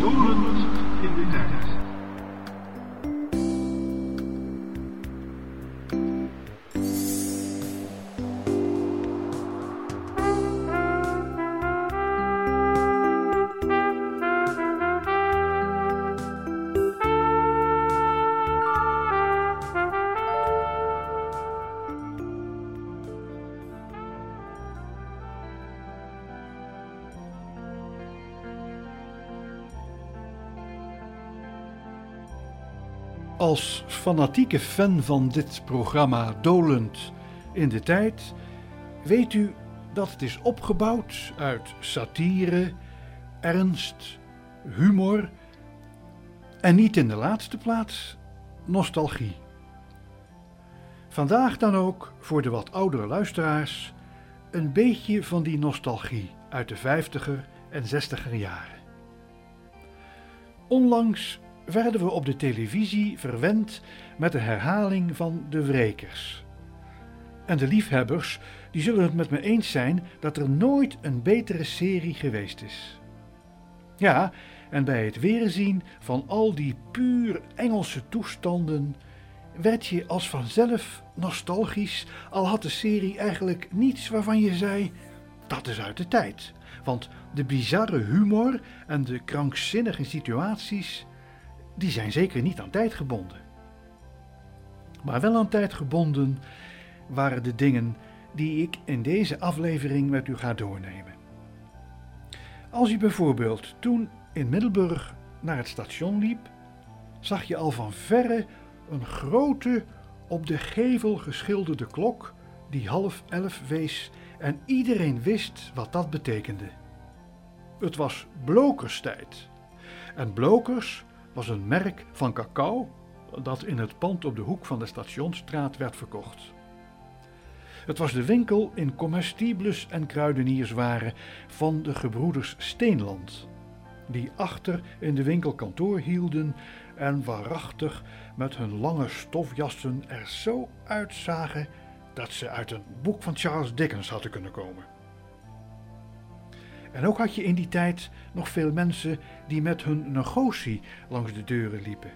Dolend in de tijd. Als fanatieke fan van dit programma Dolend in de tijd weet u dat het is opgebouwd uit satire, ernst, humor en niet in de laatste plaats nostalgie. Vandaag dan ook voor de wat oudere luisteraars een beetje van die nostalgie uit de 50er en 60er jaren. Onlangs werden we op de televisie verwend met de herhaling van De Wrekers. En de liefhebbers die zullen het met me eens zijn dat er nooit een betere serie geweest is. Ja, en bij het weerzien van al die puur Engelse toestanden werd je als vanzelf nostalgisch, al had de serie eigenlijk niets waarvan je zei: dat is uit de tijd. Want de bizarre humor en de krankzinnige situaties die zijn zeker niet aan tijd gebonden. Maar wel aan tijd gebonden waren de dingen die ik in deze aflevering met u ga doornemen. Als u bijvoorbeeld toen in Middelburg naar het station liep, zag je al van verre een grote op de gevel geschilderde klok die half elf wees en iedereen wist wat dat betekende. Het was blokerstijd. En blokers was een merk van cacao dat in het pand op de hoek van de Stationsstraat werd verkocht. Het was de winkel in comestibles en kruidenierswaren van de gebroeders Steenland, die achter in de winkel kantoor hielden en waarachtig met hun lange stofjassen er zo uitzagen dat ze uit een boek van Charles Dickens hadden kunnen komen. En ook had je in die tijd nog veel mensen die met hun negotie langs de deuren liepen.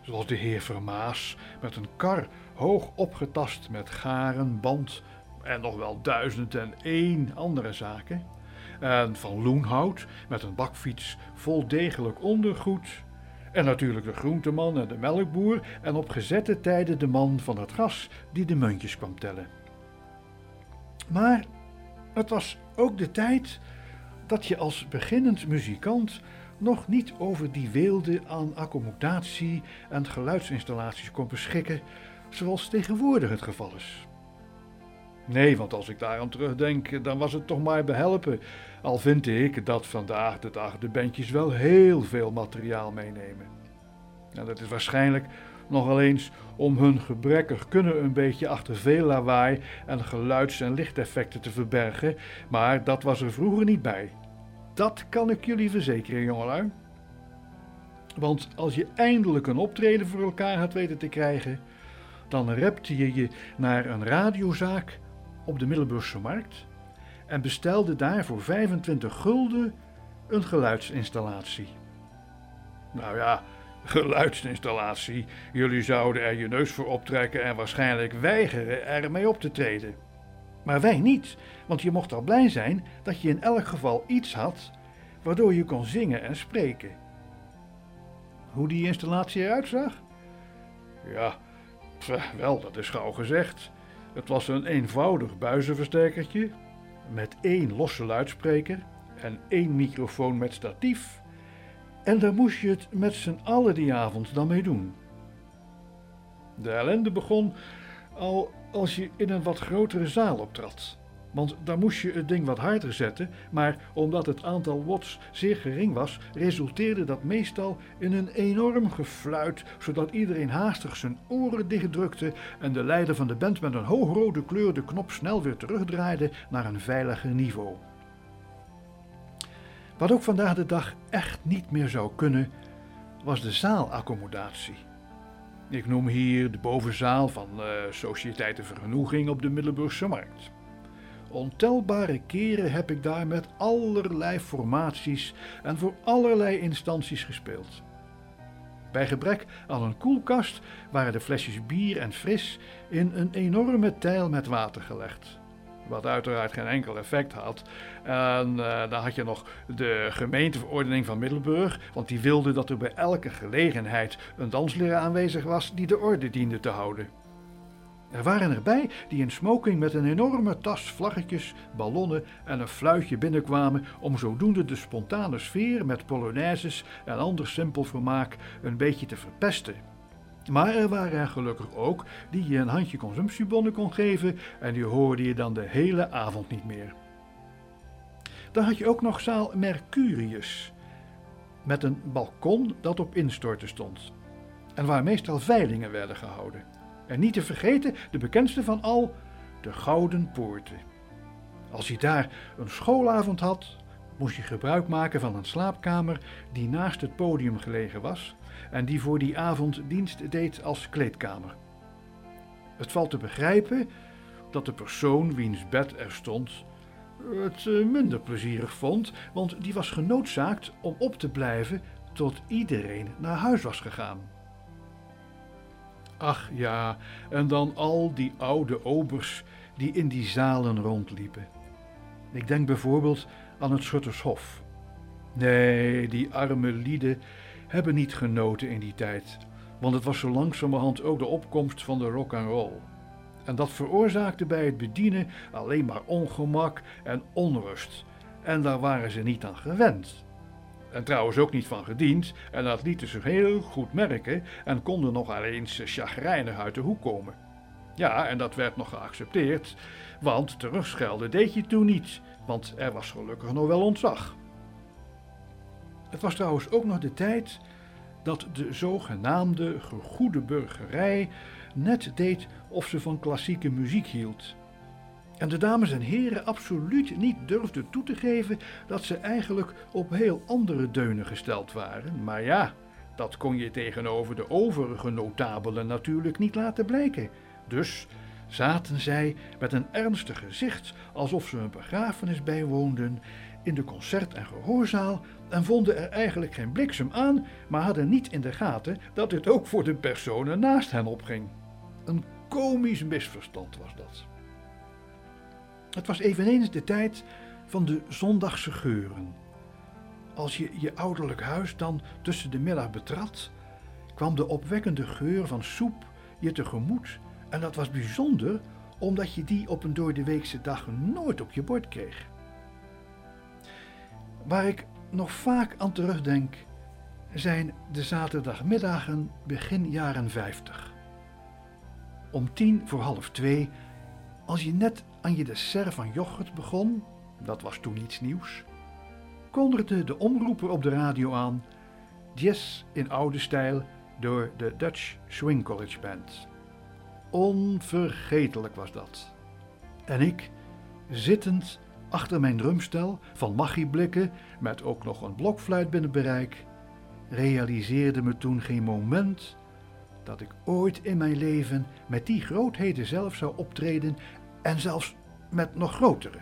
Zoals de heer Vermaas met een kar hoog opgetast met garen, band en nog wel duizend en één andere zaken. En van Loenhout met een bakfiets vol degelijk ondergoed. En natuurlijk de groenteman en de melkboer en op gezette tijden de man van het gas die de muntjes kwam tellen. Maar het was ook de tijd dat je als beginnend muzikant nog niet over die weelde aan accommodatie en geluidsinstallaties kon beschikken, zoals tegenwoordig het geval is. Nee, want als ik daaraan terugdenk, dan was het toch maar behelpen. Al vind ik dat vandaag de dag de bandjes wel heel veel materiaal meenemen. En dat is waarschijnlijk nogal eens om hun gebrekkig kunnen een beetje achter veel lawaai en geluids- en lichteffecten te verbergen, maar dat was er vroeger niet bij. Dat kan ik jullie verzekeren, jongelui. Want als je eindelijk een optreden voor elkaar had weten te krijgen, dan repte je je naar een radiozaak op de Middelburgse Markt en bestelde daar voor 25 gulden een geluidsinstallatie. Nou ja, geluidsinstallatie. Jullie zouden er je neus voor optrekken en waarschijnlijk weigeren ermee op te treden. Maar wij niet, want je mocht al blij zijn dat je in elk geval iets had waardoor je kon zingen en spreken. Hoe die installatie eruit zag? Ja, wel, dat is gauw gezegd. Het was een eenvoudig buizenversterkertje met één losse luidspreker en één microfoon met statief. En daar moest je het met z'n allen die avond dan mee doen. De ellende begon al als je in een wat grotere zaal optrad. Want daar moest je het ding wat harder zetten, maar omdat het aantal watts zeer gering was, resulteerde dat meestal in een enorm gefluit, zodat iedereen haastig zijn oren dichtdrukte en de leider van de band met een hoogrode kleur de knop snel weer terugdraaide naar een veiliger niveau. Wat ook vandaag de dag echt niet meer zou kunnen, was de zaalaccommodatie. Ik noem hier de bovenzaal van uh, Sociëteit de Vergenoeging op de Middelburgse Markt. Ontelbare keren heb ik daar met allerlei formaties en voor allerlei instanties gespeeld. Bij gebrek aan een koelkast waren de flesjes bier en fris in een enorme tijl met water gelegd. Wat uiteraard geen enkel effect had. En uh, dan had je nog de gemeenteverordening van Middelburg, want die wilde dat er bij elke gelegenheid een dansleraar aanwezig was die de orde diende te houden. Er waren erbij die in smoking met een enorme tas vlaggetjes, ballonnen en een fluitje binnenkwamen om zodoende de spontane sfeer met polonaises en ander simpel vermaak een beetje te verpesten. Maar er waren er gelukkig ook die je een handje consumptiebonnen kon geven en die hoorde je dan de hele avond niet meer. Dan had je ook nog zaal Mercurius, met een balkon dat op instorten stond en waar meestal veilingen werden gehouden. En niet te vergeten de bekendste van al, de Gouden Poorten. Als je daar een schoolavond had, moest je gebruik maken van een slaapkamer die naast het podium gelegen was en die voor die avond dienst deed als kleedkamer. Het valt te begrijpen dat de persoon wiens bed er stond het eh, minder plezierig vond, want die was genoodzaakt om op te blijven tot iedereen naar huis was gegaan. Ach ja, en dan al die oude obers die in die zalen rondliepen. Ik denk bijvoorbeeld aan het Schuttershof. Nee, die arme lieden hebben niet genoten in die tijd, want het was zo langzamerhand ook de opkomst van de rock and roll. En dat veroorzaakte bij het bedienen alleen maar ongemak en onrust. En daar waren ze niet aan gewend. En trouwens ook niet van gediend, en dat lieten ze heel goed merken en konden nog eens chagrijnig uit de hoek komen. Ja, en dat werd nog geaccepteerd, want terugschelden deed je toen niet, want er was gelukkig nog wel ontzag. Het was trouwens ook nog de tijd dat de zogenaamde gegoede burgerij net deed of ze van klassieke muziek hield. En de dames en heren absoluut niet durfden toe te geven dat ze eigenlijk op heel andere deunen gesteld waren. Maar ja, dat kon je tegenover de overige notabelen natuurlijk niet laten blijken. Dus zaten zij met een ernstig gezicht, alsof ze een begrafenis bijwoonden, in de concert- en gehoorzaal en vonden er eigenlijk geen bliksem aan, maar hadden niet in de gaten dat het ook voor de personen naast hen opging. Een komisch misverstand was dat. Het was eveneens de tijd van de zondagse geuren. Als je je ouderlijk huis dan tussen de middag betrad, kwam de opwekkende geur van soep je tegemoet en dat was bijzonder omdat je die op een door de weekse dag nooit op je bord kreeg. Waar ik nog vaak aan terugdenk, zijn de zaterdagmiddagen begin jaren 50. Om tien voor half twee, als je net aan je dessert van yoghurt begon, dat was toen iets nieuws, kondigde de omroeper op de radio aan jazz in oude stijl door de Dutch Swing College Band. Onvergetelijk was dat. En ik, zittend achter mijn drumstel van magieblikken met ook nog een blokfluit binnen bereik, realiseerde me toen geen moment dat ik ooit in mijn leven met die grootheden zelf zou optreden en zelfs met nog grotere.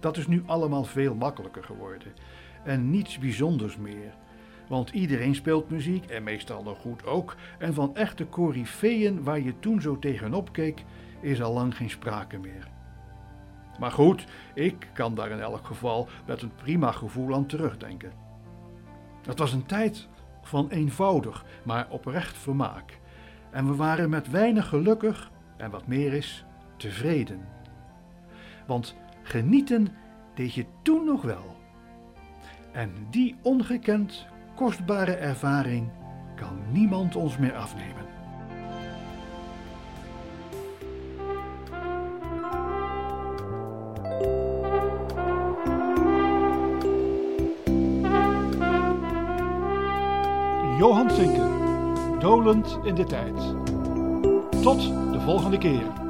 Dat is nu allemaal veel makkelijker geworden en niets bijzonders meer. Want iedereen speelt muziek en meestal nog goed ook. En van echte coryfeeën waar je toen zo tegenop keek, is al lang geen sprake meer. Maar goed, ik kan daar in elk geval met een prima gevoel aan terugdenken. Het was een tijd van eenvoudig, maar oprecht vermaak. En we waren met weinig gelukkig en wat meer is, tevreden. Want genieten deed je toen nog wel. En die ongekend kostbare ervaring kan niemand ons meer afnemen. Johan Vinken, dolend in de tijd. Tot de volgende keer.